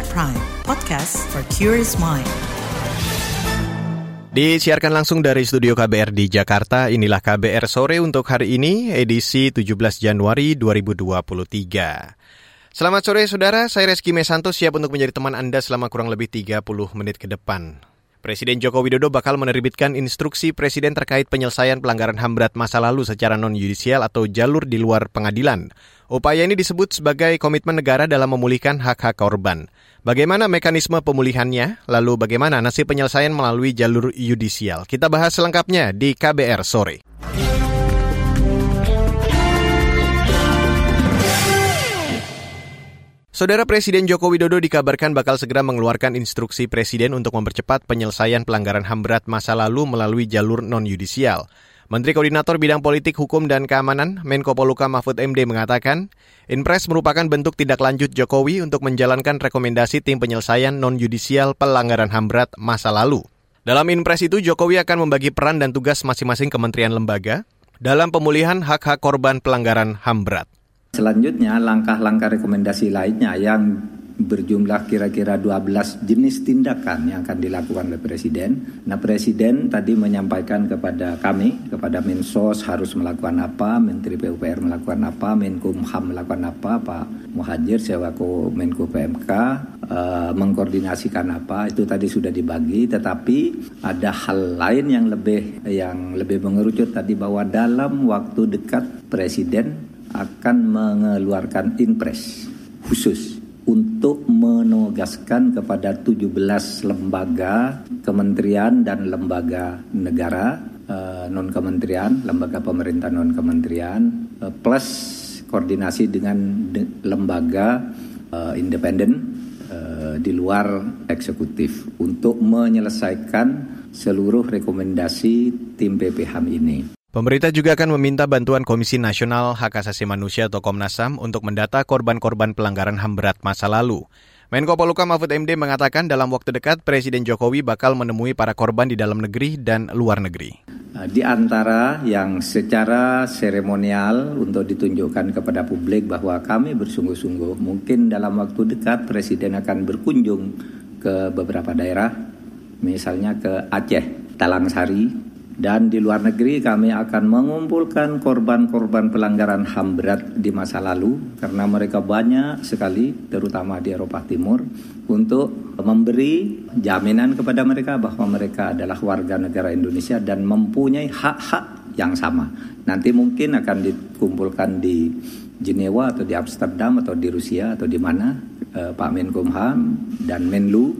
KBR Prime, podcast for curious mind. Disiarkan langsung dari studio KBR di Jakarta, inilah KBR sore untuk hari ini, edisi 17 Januari 2023. Selamat sore saudara, saya Reski Mesanto siap untuk menjadi teman Anda selama kurang lebih 30 menit ke depan. Presiden Joko Widodo bakal menerbitkan instruksi Presiden terkait penyelesaian pelanggaran HAM berat masa lalu secara non-yudisial atau jalur di luar pengadilan. Upaya ini disebut sebagai komitmen negara dalam memulihkan hak-hak korban. Bagaimana mekanisme pemulihannya? Lalu bagaimana nasib penyelesaian melalui jalur yudisial? Kita bahas selengkapnya di KBR sore. Saudara Presiden Joko Widodo dikabarkan bakal segera mengeluarkan instruksi Presiden untuk mempercepat penyelesaian pelanggaran HAM berat masa lalu melalui jalur non-yudisial. Menteri Koordinator Bidang Politik, Hukum, dan Keamanan, Menko Poluka Mahfud MD mengatakan, Inpres merupakan bentuk tindak lanjut Jokowi untuk menjalankan rekomendasi tim penyelesaian non-yudisial pelanggaran HAM berat masa lalu. Dalam Inpres itu, Jokowi akan membagi peran dan tugas masing-masing kementerian lembaga dalam pemulihan hak-hak korban pelanggaran HAM berat. Selanjutnya, langkah-langkah rekomendasi lainnya yang berjumlah kira-kira 12 jenis tindakan yang akan dilakukan oleh Presiden. Nah Presiden tadi menyampaikan kepada kami, kepada Mensos harus melakukan apa, Menteri PUPR melakukan apa, Menkumham melakukan apa, Pak Muhajir sewako Menko PMK uh, mengkoordinasikan apa, itu tadi sudah dibagi. Tetapi ada hal lain yang lebih yang lebih mengerucut tadi bahwa dalam waktu dekat Presiden akan mengeluarkan impres khusus untuk menugaskan kepada 17 lembaga kementerian dan lembaga negara eh, non kementerian, lembaga pemerintah non kementerian eh, plus koordinasi dengan lembaga eh, independen di luar eksekutif untuk menyelesaikan seluruh rekomendasi tim PPHAM ini. Pemerintah juga akan meminta bantuan Komisi Nasional Hak Asasi Manusia atau Komnas HAM untuk mendata korban-korban pelanggaran HAM berat masa lalu. Menko Poluka Mahfud MD mengatakan dalam waktu dekat Presiden Jokowi bakal menemui para korban di dalam negeri dan luar negeri. Di antara yang secara seremonial untuk ditunjukkan kepada publik bahwa kami bersungguh-sungguh, mungkin dalam waktu dekat Presiden akan berkunjung ke beberapa daerah, misalnya ke Aceh, Talangsari, dan di luar negeri kami akan mengumpulkan korban-korban pelanggaran HAM berat di masa lalu karena mereka banyak sekali terutama di Eropa Timur untuk memberi jaminan kepada mereka bahwa mereka adalah warga negara Indonesia dan mempunyai hak-hak yang sama. Nanti mungkin akan dikumpulkan di Jenewa atau di Amsterdam atau di Rusia atau di mana eh, Pak Menkumham dan Menlu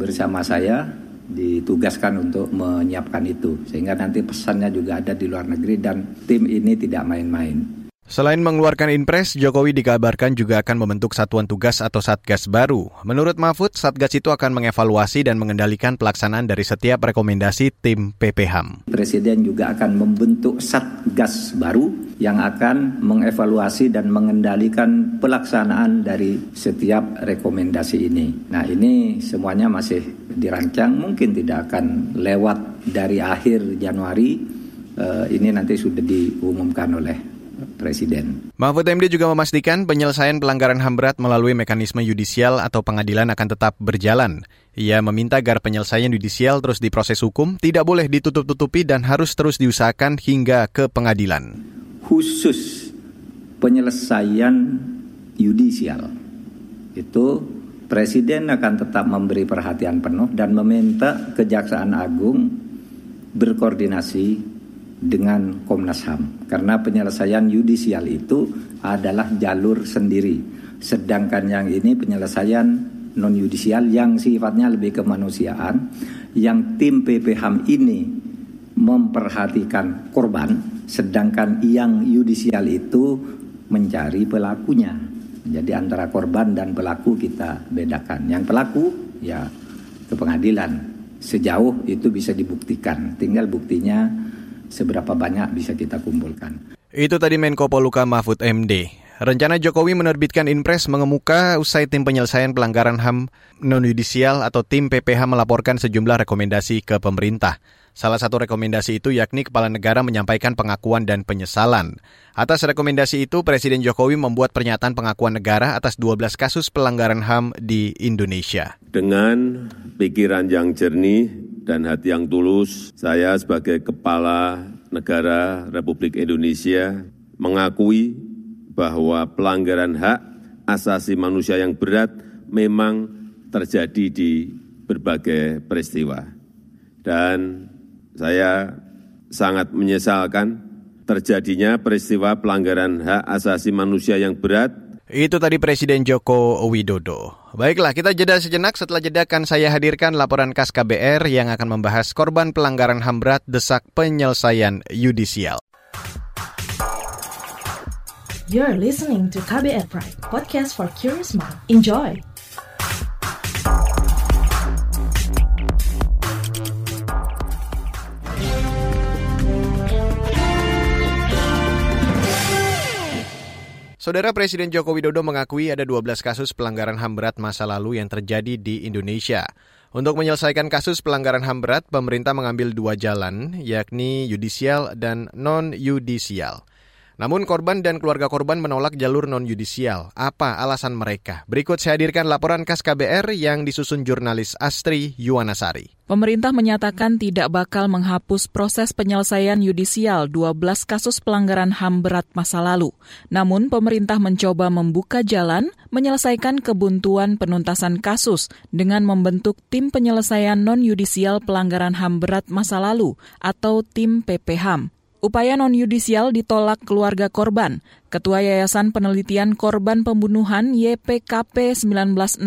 bersama saya ditugaskan untuk menyiapkan itu sehingga nanti pesannya juga ada di luar negeri dan tim ini tidak main-main. Selain mengeluarkan impres, Jokowi dikabarkan juga akan membentuk satuan tugas atau satgas baru. Menurut Mahfud, satgas itu akan mengevaluasi dan mengendalikan pelaksanaan dari setiap rekomendasi tim PPHAM. Presiden juga akan membentuk satgas baru yang akan mengevaluasi dan mengendalikan pelaksanaan dari setiap rekomendasi ini. Nah ini semuanya masih dirancang, mungkin tidak akan lewat dari akhir Januari. Uh, ini nanti sudah diumumkan oleh Presiden. Mahfud MD juga memastikan penyelesaian pelanggaran HAM berat melalui mekanisme yudisial atau pengadilan akan tetap berjalan. Ia meminta agar penyelesaian yudisial terus diproses hukum, tidak boleh ditutup-tutupi dan harus terus diusahakan hingga ke pengadilan. Khusus penyelesaian yudisial itu Presiden akan tetap memberi perhatian penuh dan meminta Kejaksaan Agung berkoordinasi dengan Komnas HAM. Karena penyelesaian yudisial itu adalah jalur sendiri. Sedangkan yang ini penyelesaian non yudisial yang sifatnya lebih kemanusiaan. Yang tim PPHAM ini memperhatikan korban sedangkan yang yudisial itu mencari pelakunya. Jadi antara korban dan pelaku kita bedakan. Yang pelaku ya ke pengadilan. Sejauh itu bisa dibuktikan. Tinggal buktinya seberapa banyak bisa kita kumpulkan. Itu tadi Menko Poluka Mahfud MD. Rencana Jokowi menerbitkan Inpres mengemuka usai tim penyelesaian pelanggaran HAM non-yudisial atau tim PPH melaporkan sejumlah rekomendasi ke pemerintah. Salah satu rekomendasi itu yakni kepala negara menyampaikan pengakuan dan penyesalan. Atas rekomendasi itu, Presiden Jokowi membuat pernyataan pengakuan negara atas 12 kasus pelanggaran HAM di Indonesia. Dengan pikiran yang jernih dan hati yang tulus, saya sebagai kepala negara Republik Indonesia mengakui bahwa pelanggaran hak asasi manusia yang berat memang terjadi di berbagai peristiwa. Dan saya sangat menyesalkan terjadinya peristiwa pelanggaran hak asasi manusia yang berat. Itu tadi Presiden Joko Widodo. Baiklah, kita jeda sejenak. Setelah jeda akan saya hadirkan laporan KAS KBR yang akan membahas korban pelanggaran HAM berat desak penyelesaian yudisial. You're listening to KBR Pride, podcast for curious mind. Enjoy! Saudara Presiden Joko Widodo mengakui ada 12 kasus pelanggaran HAM berat masa lalu yang terjadi di Indonesia. Untuk menyelesaikan kasus pelanggaran HAM berat, pemerintah mengambil dua jalan, yakni yudisial dan non-yudisial. Namun korban dan keluarga korban menolak jalur non-yudisial. Apa alasan mereka? Berikut saya hadirkan laporan KAS KBR yang disusun jurnalis Astri Yuwanasari. Pemerintah menyatakan tidak bakal menghapus proses penyelesaian yudisial 12 kasus pelanggaran HAM berat masa lalu. Namun pemerintah mencoba membuka jalan menyelesaikan kebuntuan penuntasan kasus dengan membentuk tim penyelesaian non-yudisial pelanggaran HAM berat masa lalu atau tim PPHAM. Upaya non-yudisial ditolak keluarga korban. Ketua Yayasan Penelitian Korban Pembunuhan YPKP 1965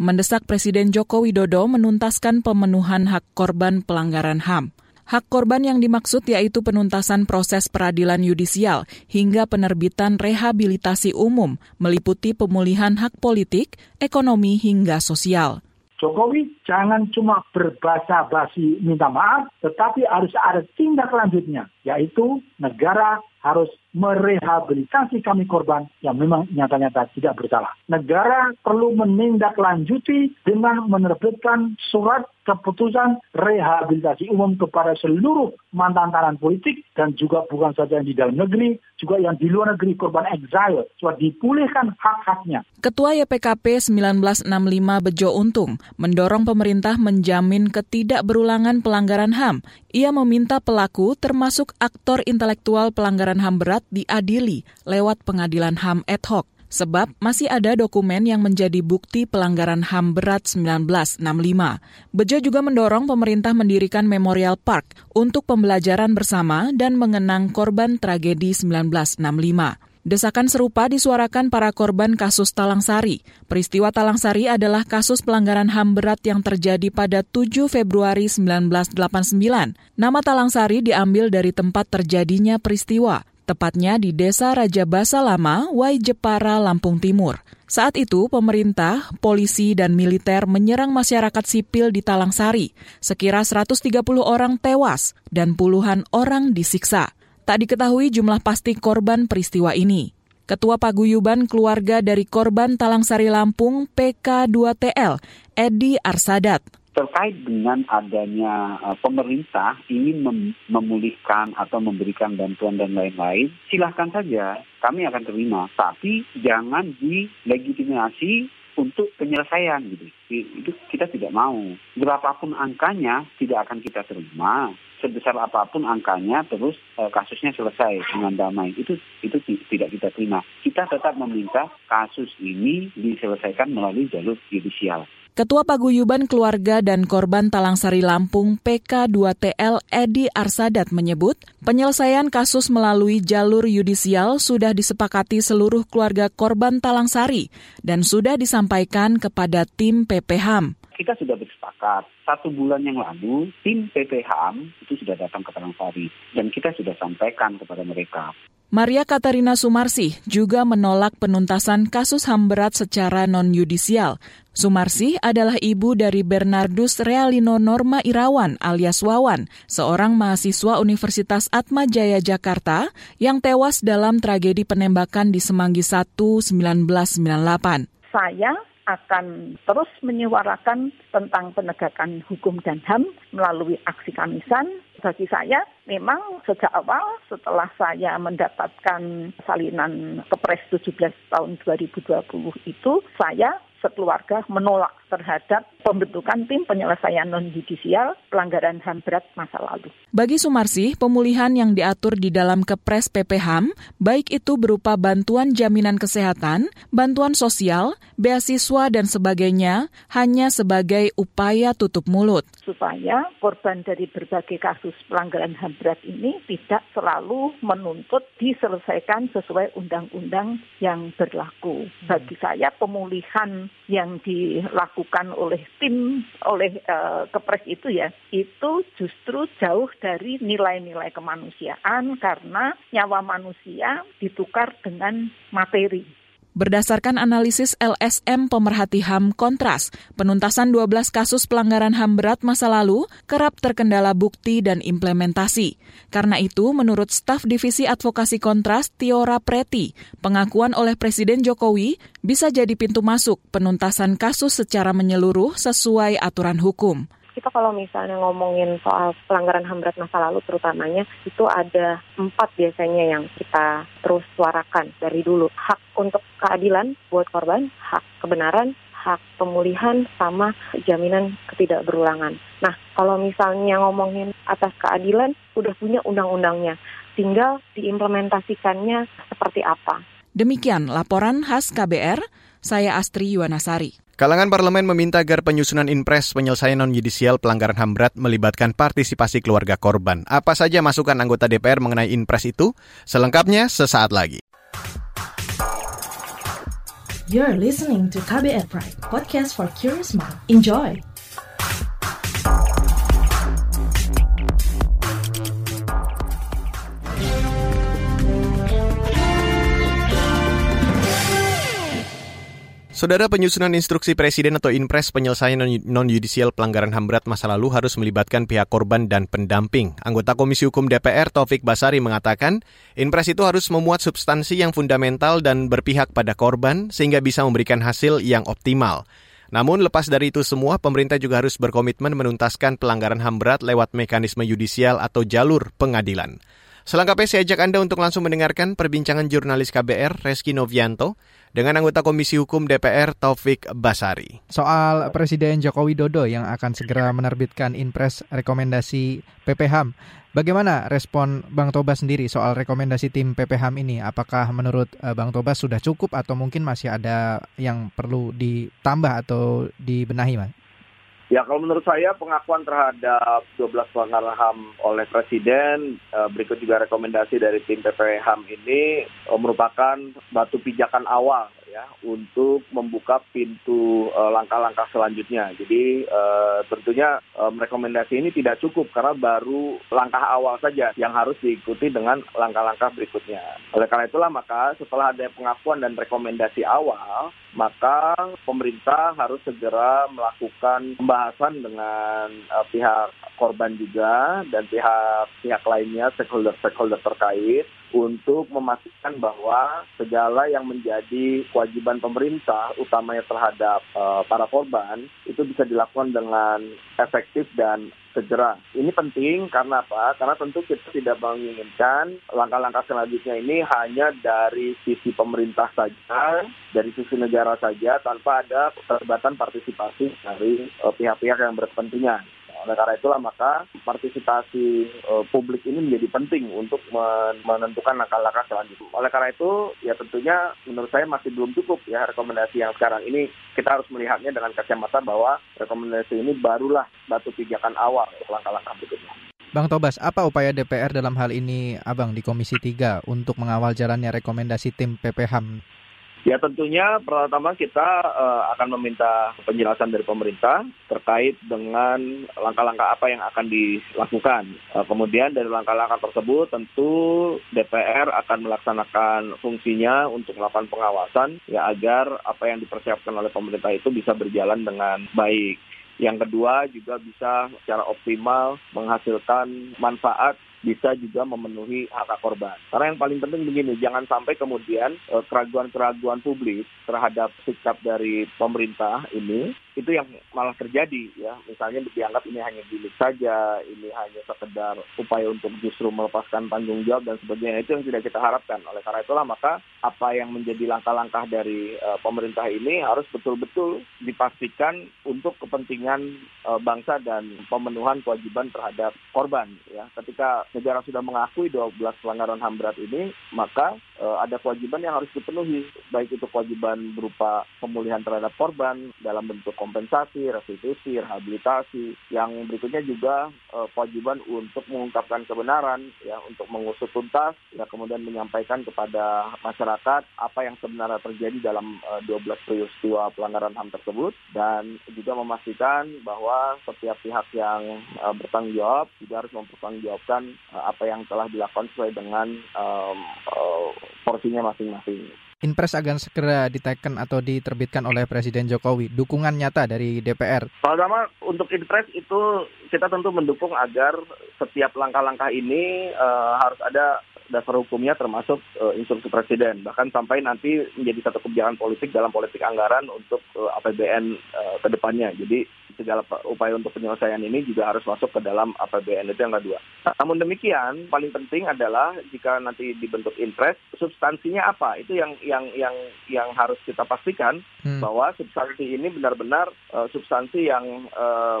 mendesak Presiden Joko Widodo menuntaskan pemenuhan hak korban pelanggaran HAM. Hak korban yang dimaksud yaitu penuntasan proses peradilan yudisial hingga penerbitan rehabilitasi umum, meliputi pemulihan hak politik, ekonomi, hingga sosial. Jokowi jangan cuma berbahasa basi minta maaf, tetapi harus ada tindak lanjutnya, yaitu negara harus merehabilitasi kami korban yang memang nyata-nyata tidak bersalah. Negara perlu menindaklanjuti dengan menerbitkan surat keputusan rehabilitasi umum kepada seluruh mantan tahanan politik dan juga bukan saja yang di dalam negeri, juga yang di luar negeri korban exile, supaya dipulihkan hak-haknya. Ketua YPKP 1965 Bejo Untung mendorong pemerintah menjamin ketidakberulangan pelanggaran HAM. Ia meminta pelaku termasuk aktor intelektual pelanggaran HAM berat diadili lewat pengadilan HAM ad hoc sebab masih ada dokumen yang menjadi bukti pelanggaran HAM berat 1965. Bejo juga mendorong pemerintah mendirikan Memorial Park untuk pembelajaran bersama dan mengenang korban tragedi 1965. Desakan serupa disuarakan para korban kasus Talang Sari. Peristiwa Talang Sari adalah kasus pelanggaran HAM berat yang terjadi pada 7 Februari 1989. Nama Talang Sari diambil dari tempat terjadinya peristiwa tepatnya di Desa Raja Basa Lama, Wai Jepara, Lampung Timur. Saat itu, pemerintah, polisi, dan militer menyerang masyarakat sipil di Talang Sari. Sekira 130 orang tewas dan puluhan orang disiksa. Tak diketahui jumlah pasti korban peristiwa ini. Ketua Paguyuban Keluarga dari Korban Talang Sari Lampung PK2TL, Edi Arsadat, terkait dengan adanya uh, pemerintah ingin mem memulihkan atau memberikan bantuan dan lain-lain, silahkan saja kami akan terima. Tapi jangan dilegitimasi untuk penyelesaian gitu. Itu kita tidak mau. Berapapun angkanya tidak akan kita terima. Sebesar apa pun angkanya terus e, kasusnya selesai dengan damai. Itu itu tidak kita terima. Kita tetap meminta kasus ini diselesaikan melalui jalur judicial. Ketua Paguyuban Keluarga dan Korban Talangsari Lampung PK2TL Edi Arsadat menyebut, penyelesaian kasus melalui jalur yudisial sudah disepakati seluruh keluarga korban Talangsari dan sudah disampaikan kepada tim PPHAM. Kita sudah bersepakat, satu bulan yang lalu tim PPHAM itu sudah datang ke Talangsari dan kita sudah sampaikan kepada mereka Maria Katarina Sumarsih juga menolak penuntasan kasus HAM berat secara non-yudisial. Sumarsih adalah ibu dari Bernardus Realino Norma Irawan alias Wawan, seorang mahasiswa Universitas Atma Jaya Jakarta yang tewas dalam tragedi penembakan di Semanggi 1 1998. Saya akan terus menyuarakan tentang penegakan hukum dan HAM melalui aksi kamisan. Bagi saya, memang sejak awal setelah saya mendapatkan salinan Kepres 17 tahun 2020 itu, saya sekeluarga menolak terhadap pembentukan tim penyelesaian non-judisial pelanggaran HAM berat masa lalu. Bagi Sumarsi, pemulihan yang diatur di dalam Kepres PPHAM, baik itu berupa bantuan jaminan kesehatan, bantuan sosial, beasiswa, dan sebagainya, hanya sebagai upaya tutup mulut. Supaya korban dari berbagai kasus pelanggaran HAM berat ini tidak selalu menuntut diselesaikan sesuai undang-undang yang berlaku. Bagi saya, pemulihan yang dilakukan dilakukan oleh tim oleh uh, kepres itu ya itu justru jauh dari nilai-nilai kemanusiaan karena nyawa manusia ditukar dengan materi Berdasarkan analisis LSM pemerhati HAM Kontras, penuntasan 12 kasus pelanggaran HAM berat masa lalu kerap terkendala bukti dan implementasi. Karena itu, menurut staf Divisi Advokasi Kontras Tiora Preti, pengakuan oleh Presiden Jokowi bisa jadi pintu masuk penuntasan kasus secara menyeluruh sesuai aturan hukum kita kalau misalnya ngomongin soal pelanggaran HAM berat masa lalu terutamanya itu ada empat biasanya yang kita terus suarakan dari dulu. Hak untuk keadilan buat korban, hak kebenaran, hak pemulihan sama jaminan ketidakberulangan. Nah, kalau misalnya ngomongin atas keadilan, udah punya undang-undangnya. Tinggal diimplementasikannya seperti apa. Demikian laporan khas KBR, saya Astri Yuwanasari. Kalangan parlemen meminta agar penyusunan impres penyelesaian non-yudisial pelanggaran HAM berat melibatkan partisipasi keluarga korban. Apa saja masukan anggota DPR mengenai impres itu? Selengkapnya sesaat lagi. You're listening to KBR Pride, podcast for curious mind. Enjoy! Saudara penyusunan instruksi Presiden atau Inpres penyelesaian non-yudisial pelanggaran HAM berat masa lalu harus melibatkan pihak korban dan pendamping. Anggota Komisi Hukum DPR Taufik Basari mengatakan, Inpres itu harus memuat substansi yang fundamental dan berpihak pada korban sehingga bisa memberikan hasil yang optimal. Namun lepas dari itu semua, pemerintah juga harus berkomitmen menuntaskan pelanggaran HAM berat lewat mekanisme yudisial atau jalur pengadilan. Selengkapnya saya ajak Anda untuk langsung mendengarkan perbincangan jurnalis KBR Reski Novianto dengan anggota Komisi Hukum DPR Taufik Basari. Soal Presiden Joko Widodo yang akan segera menerbitkan impres rekomendasi PPHAM. Bagaimana respon Bang Tobas sendiri soal rekomendasi tim PPHAM ini? Apakah menurut eh, Bang Tobas sudah cukup atau mungkin masih ada yang perlu ditambah atau dibenahi, Mas? Ya kalau menurut saya pengakuan terhadap 12 pelanggaran HAM oleh Presiden, eh, berikut juga rekomendasi dari tim PPHAM ini eh, merupakan batu pijakan awal ya untuk membuka pintu uh, langkah-langkah selanjutnya. Jadi uh, tentunya um, rekomendasi ini tidak cukup karena baru langkah awal saja yang harus diikuti dengan langkah-langkah berikutnya. Oleh karena itulah maka setelah ada pengakuan dan rekomendasi awal, maka pemerintah harus segera melakukan pembahasan dengan uh, pihak korban juga dan pihak pihak lainnya stakeholder stakeholder terkait untuk memastikan bahwa segala yang menjadi kewajiban pemerintah, utamanya terhadap uh, para korban, itu bisa dilakukan dengan efektif dan segera. Ini penting karena apa? Karena tentu kita tidak menginginkan langkah-langkah selanjutnya ini hanya dari sisi pemerintah saja, dari sisi negara saja, tanpa ada keterlibatan partisipasi dari eh, pihak-pihak yang berkepentingan. Oleh karena itulah maka partisipasi uh, publik ini menjadi penting untuk menentukan langkah-langkah selanjutnya. Oleh karena itu ya tentunya menurut saya masih belum cukup ya rekomendasi yang sekarang ini kita harus melihatnya dengan kacamata bahwa rekomendasi ini barulah batu pijakan awal langkah-langkah berikutnya. Bang Tobas, apa upaya DPR dalam hal ini Abang di Komisi 3 untuk mengawal jalannya rekomendasi tim PPHAM Ya tentunya pertama kita uh, akan meminta penjelasan dari pemerintah terkait dengan langkah-langkah apa yang akan dilakukan. Uh, kemudian dari langkah-langkah tersebut tentu DPR akan melaksanakan fungsinya untuk melakukan pengawasan ya agar apa yang dipersiapkan oleh pemerintah itu bisa berjalan dengan baik. Yang kedua juga bisa secara optimal menghasilkan manfaat bisa juga memenuhi hak korban. Karena yang paling penting begini, jangan sampai kemudian eh, keraguan-keraguan publik terhadap sikap dari pemerintah ini itu yang malah terjadi ya. Misalnya dianggap ini hanya gimmick saja ini hanya sekedar upaya untuk justru melepaskan tanggung jawab dan sebagainya. Itu yang tidak kita harapkan. Oleh karena itulah maka apa yang menjadi langkah-langkah dari uh, pemerintah ini harus betul-betul dipastikan untuk kepentingan uh, bangsa dan pemenuhan kewajiban terhadap korban ya. Ketika negara sudah mengakui 12 pelanggaran HAM berat ini maka uh, ada kewajiban yang harus dipenuhi. Baik itu kewajiban berupa pemulihan terhadap korban dalam bentuk kompensasi, restitusi, rehabilitasi. Yang berikutnya juga uh, kewajiban untuk mengungkapkan kebenaran, ya, untuk mengusut tuntas, ya, kemudian menyampaikan kepada masyarakat apa yang sebenarnya terjadi dalam uh, 12 peristiwa pelanggaran HAM tersebut, dan juga memastikan bahwa setiap pihak yang uh, bertanggung jawab juga harus mempertanggungjawabkan uh, apa yang telah dilakukan sesuai dengan um, uh, porsinya masing-masing. Inpres akan segera diteken atau diterbitkan oleh Presiden Jokowi. Dukungan nyata dari DPR. Pertama, untuk Inpres itu kita tentu mendukung agar setiap langkah-langkah ini uh, harus ada dasar hukumnya termasuk uh, instruksi presiden bahkan sampai nanti menjadi satu kebijakan politik dalam politik anggaran untuk uh, APBN uh, ke depannya. Jadi segala upaya untuk penyelesaian ini juga harus masuk ke dalam APBN itu yang kedua. Namun demikian, paling penting adalah jika nanti dibentuk impres, substansinya apa? Itu yang yang yang yang harus kita pastikan hmm. bahwa substansi ini benar-benar uh, substansi yang uh,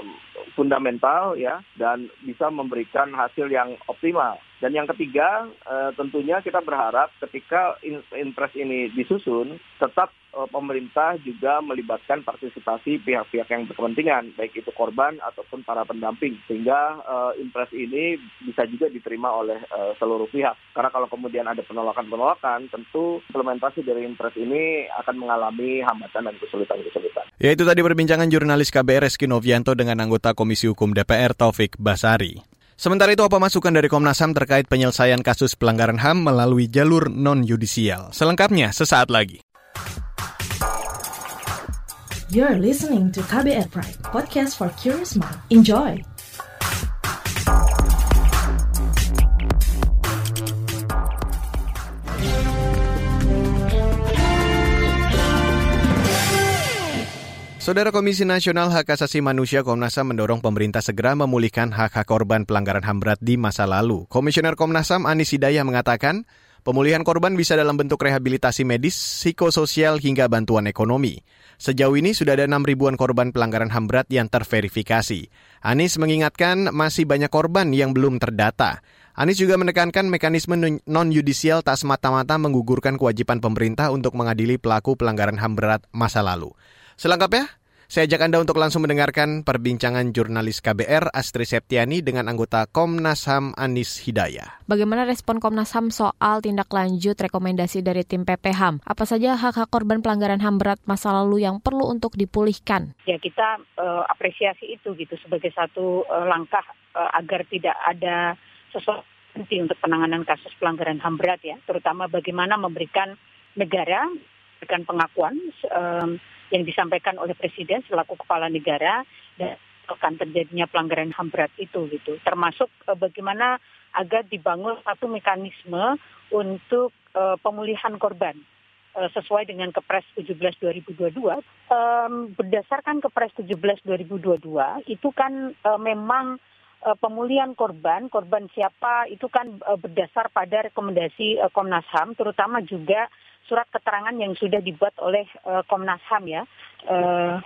fundamental ya dan bisa memberikan hasil yang optimal. Dan yang ketiga, uh, tentunya kita berharap ketika impres ini disusun, tetap uh, pemerintah juga melibatkan partisipasi pihak-pihak yang berkepentingan, baik itu korban ataupun para pendamping, sehingga uh, impres ini bisa juga diterima oleh uh, seluruh pihak. Karena kalau kemudian ada penolakan-penolakan, tentu implementasi dari impres ini akan mengalami hambatan dan kesulitan-kesulitan. Ya itu tadi perbincangan jurnalis KBR Reski Novianto dengan anggota Komisi Hukum DPR Taufik Basari. Sementara itu apa masukan dari Komnas HAM terkait penyelesaian kasus pelanggaran HAM melalui jalur non-yudisial? Selengkapnya sesaat lagi. You're listening to KBR Pride, podcast for curious mind. Enjoy! Saudara Komisi Nasional Hak Asasi Manusia Komnas HAM mendorong pemerintah segera memulihkan hak-hak korban pelanggaran HAM berat di masa lalu. Komisioner Komnas HAM Anis Hidayah mengatakan, pemulihan korban bisa dalam bentuk rehabilitasi medis, psikososial hingga bantuan ekonomi. Sejauh ini sudah ada 6 ribuan korban pelanggaran HAM berat yang terverifikasi. Anis mengingatkan masih banyak korban yang belum terdata. Anies juga menekankan mekanisme non-yudisial tak semata-mata menggugurkan kewajiban pemerintah untuk mengadili pelaku pelanggaran HAM berat masa lalu. Selengkapnya, saya ajak Anda untuk langsung mendengarkan perbincangan jurnalis KBR Astri Septiani dengan anggota Komnas HAM Anis Hidayah. Bagaimana respon Komnas HAM soal tindak lanjut rekomendasi dari tim PPHAM? Apa saja hak-hak korban pelanggaran HAM berat masa lalu yang perlu untuk dipulihkan? Ya kita uh, apresiasi itu gitu sebagai satu uh, langkah uh, agar tidak ada sesuatu untuk penanganan kasus pelanggaran HAM berat ya, terutama bagaimana memberikan negara memberikan pengakuan um, yang disampaikan oleh Presiden selaku kepala negara dan akan terjadinya pelanggaran HAM berat itu gitu. Termasuk uh, bagaimana agar dibangun satu mekanisme untuk uh, pemulihan korban uh, sesuai dengan Kepres 17 2022. Um, berdasarkan Kepres 17 2022 itu kan memang pemulihan korban, korban siapa itu kan berdasar pada rekomendasi Komnas HAM terutama juga surat keterangan yang sudah dibuat oleh uh, Komnas HAM ya. Uh,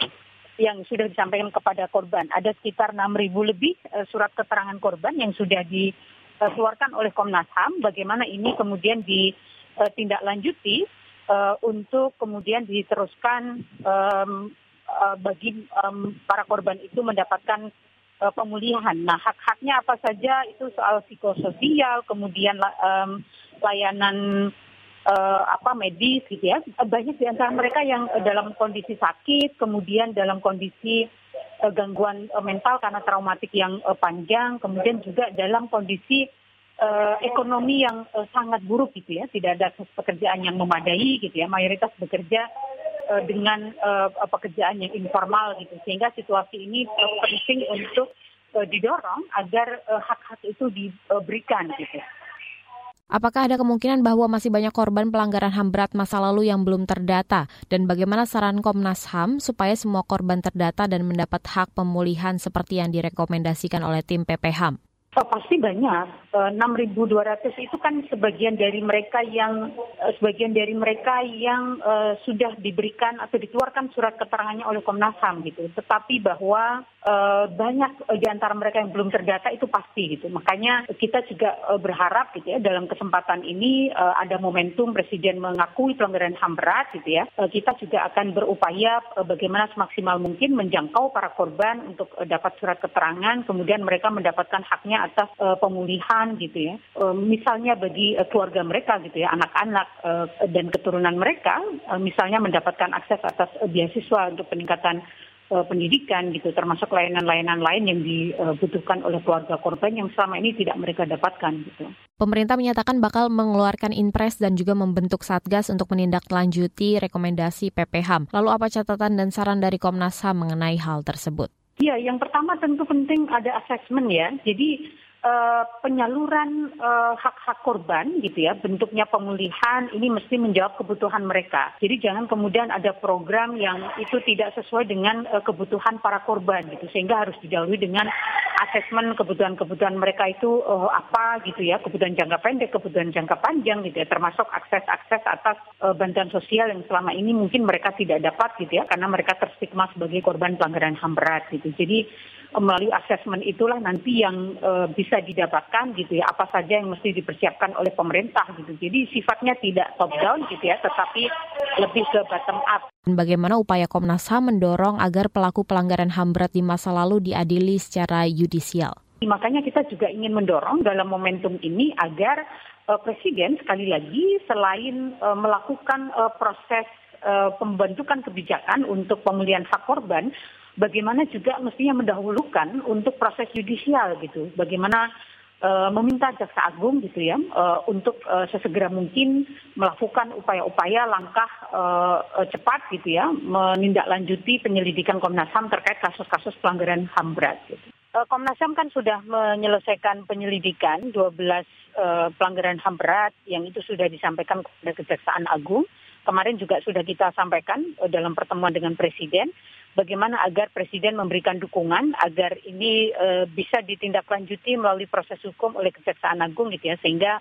yang sudah disampaikan kepada korban. Ada sekitar 6.000 lebih uh, surat keterangan korban yang sudah dikeluarkan oleh Komnas HAM. Bagaimana ini kemudian ditindaklanjuti uh, untuk kemudian diteruskan um, uh, bagi um, para korban itu mendapatkan uh, pemulihan. Nah, hak-haknya apa saja itu soal psikososial, kemudian um, layanan uh, apa medis gitu ya. Banyak di antara mereka yang uh, dalam kondisi sakit, kemudian dalam kondisi uh, gangguan uh, mental karena traumatik yang uh, panjang, kemudian juga dalam kondisi uh, ekonomi yang uh, sangat buruk gitu ya. Tidak ada pekerjaan yang memadai gitu ya. Mayoritas bekerja dengan uh, pekerjaan yang informal gitu. Sehingga situasi ini uh, penting untuk didorong agar hak-hak itu diberikan gitu. Apakah ada kemungkinan bahwa masih banyak korban pelanggaran HAM berat masa lalu yang belum terdata? Dan bagaimana saran Komnas HAM supaya semua korban terdata dan mendapat hak pemulihan seperti yang direkomendasikan oleh tim PPHAM? Oh, pasti banyak. 6.200 itu kan sebagian dari mereka yang uh, sebagian dari mereka yang uh, sudah diberikan atau dikeluarkan surat keterangannya oleh Komnas HAM gitu. Tetapi bahwa uh, banyak di antara mereka yang belum terdata itu pasti gitu. Makanya kita juga berharap gitu ya dalam kesempatan ini ada momentum Presiden mengakui pelanggaran HAM berat gitu ya. kita juga akan berupaya bagaimana semaksimal mungkin menjangkau para korban untuk dapat surat keterangan, kemudian mereka mendapatkan haknya atas uh, pemulihan gitu ya. Uh, misalnya bagi uh, keluarga mereka gitu ya, anak-anak uh, dan keturunan mereka uh, misalnya mendapatkan akses atas uh, beasiswa untuk peningkatan uh, pendidikan gitu, termasuk layanan-layanan lain yang dibutuhkan oleh keluarga korban yang selama ini tidak mereka dapatkan gitu. Pemerintah menyatakan bakal mengeluarkan impres dan juga membentuk satgas untuk menindaklanjuti rekomendasi PPHAM. Lalu apa catatan dan saran dari Komnas HAM mengenai hal tersebut? Ya, yang pertama tentu penting ada asesmen ya. Jadi uh, penyaluran uh, hak-hak korban gitu ya, bentuknya pemulihan ini mesti menjawab kebutuhan mereka. Jadi jangan kemudian ada program yang itu tidak sesuai dengan uh, kebutuhan para korban gitu, sehingga harus didahului dengan asesmen kebutuhan-kebutuhan mereka itu uh, apa gitu ya, kebutuhan jangka pendek, kebutuhan jangka panjang gitu ya, termasuk akses-akses atas uh, bantuan sosial yang selama ini mungkin mereka tidak dapat gitu ya, karena mereka terstigma sebagai korban pelanggaran HAM berat gitu. Jadi melalui asesmen itulah nanti yang uh, bisa didapatkan gitu ya apa saja yang mesti dipersiapkan oleh pemerintah gitu jadi sifatnya tidak top down gitu ya tetapi lebih ke bottom up. Bagaimana upaya Komnas HAM mendorong agar pelaku pelanggaran HAM berat di masa lalu diadili secara yudisial? Makanya kita juga ingin mendorong dalam momentum ini agar uh, Presiden sekali lagi selain uh, melakukan uh, proses pembentukan kebijakan untuk pemulihan hak korban bagaimana juga mestinya mendahulukan untuk proses judicial gitu. Bagaimana uh, meminta jaksa agung gitu ya uh, untuk uh, sesegera mungkin melakukan upaya-upaya langkah uh, cepat gitu ya menindaklanjuti penyelidikan Komnas HAM terkait kasus-kasus pelanggaran HAM berat gitu. Komnas HAM kan sudah menyelesaikan penyelidikan 12 uh, pelanggaran HAM berat yang itu sudah disampaikan kepada Kejaksaan Agung. Kemarin juga sudah kita sampaikan uh, dalam pertemuan dengan Presiden bagaimana agar Presiden memberikan dukungan agar ini uh, bisa ditindaklanjuti melalui proses hukum oleh Kejaksaan Agung gitu ya sehingga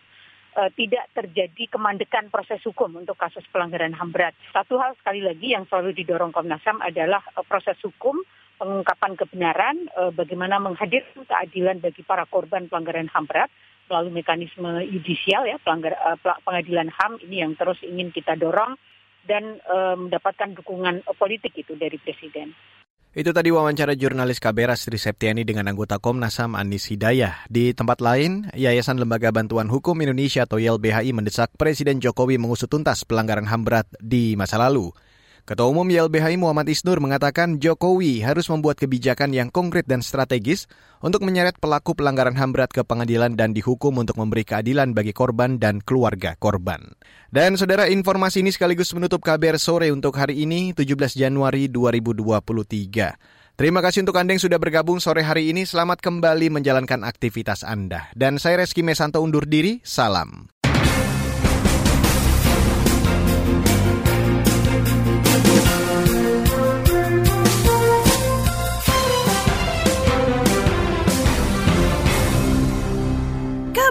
uh, tidak terjadi kemandekan proses hukum untuk kasus pelanggaran HAM berat. Satu hal sekali lagi yang selalu didorong Komnas HAM adalah uh, proses hukum pengungkapan kebenaran, uh, bagaimana menghadirkan keadilan bagi para korban pelanggaran HAM berat melalui mekanisme yudisial ya pelanggar, uh, pengadilan HAM ini yang terus ingin kita dorong dan mendapatkan um, dukungan politik itu dari Presiden. Itu tadi wawancara jurnalis KBR Sri Septiani dengan anggota Komnas HAM Anis Hidayah. Di tempat lain, Yayasan Lembaga Bantuan Hukum Indonesia atau YLBHI mendesak Presiden Jokowi mengusut tuntas pelanggaran HAM berat di masa lalu. Ketua Umum YLBHI Muhammad Isnur mengatakan Jokowi harus membuat kebijakan yang konkret dan strategis untuk menyeret pelaku pelanggaran HAM berat ke pengadilan dan dihukum untuk memberi keadilan bagi korban dan keluarga korban. Dan saudara informasi ini sekaligus menutup kabar sore untuk hari ini 17 Januari 2023. Terima kasih untuk Anda yang sudah bergabung sore hari ini. Selamat kembali menjalankan aktivitas Anda. Dan saya Reski Mesanto undur diri. Salam.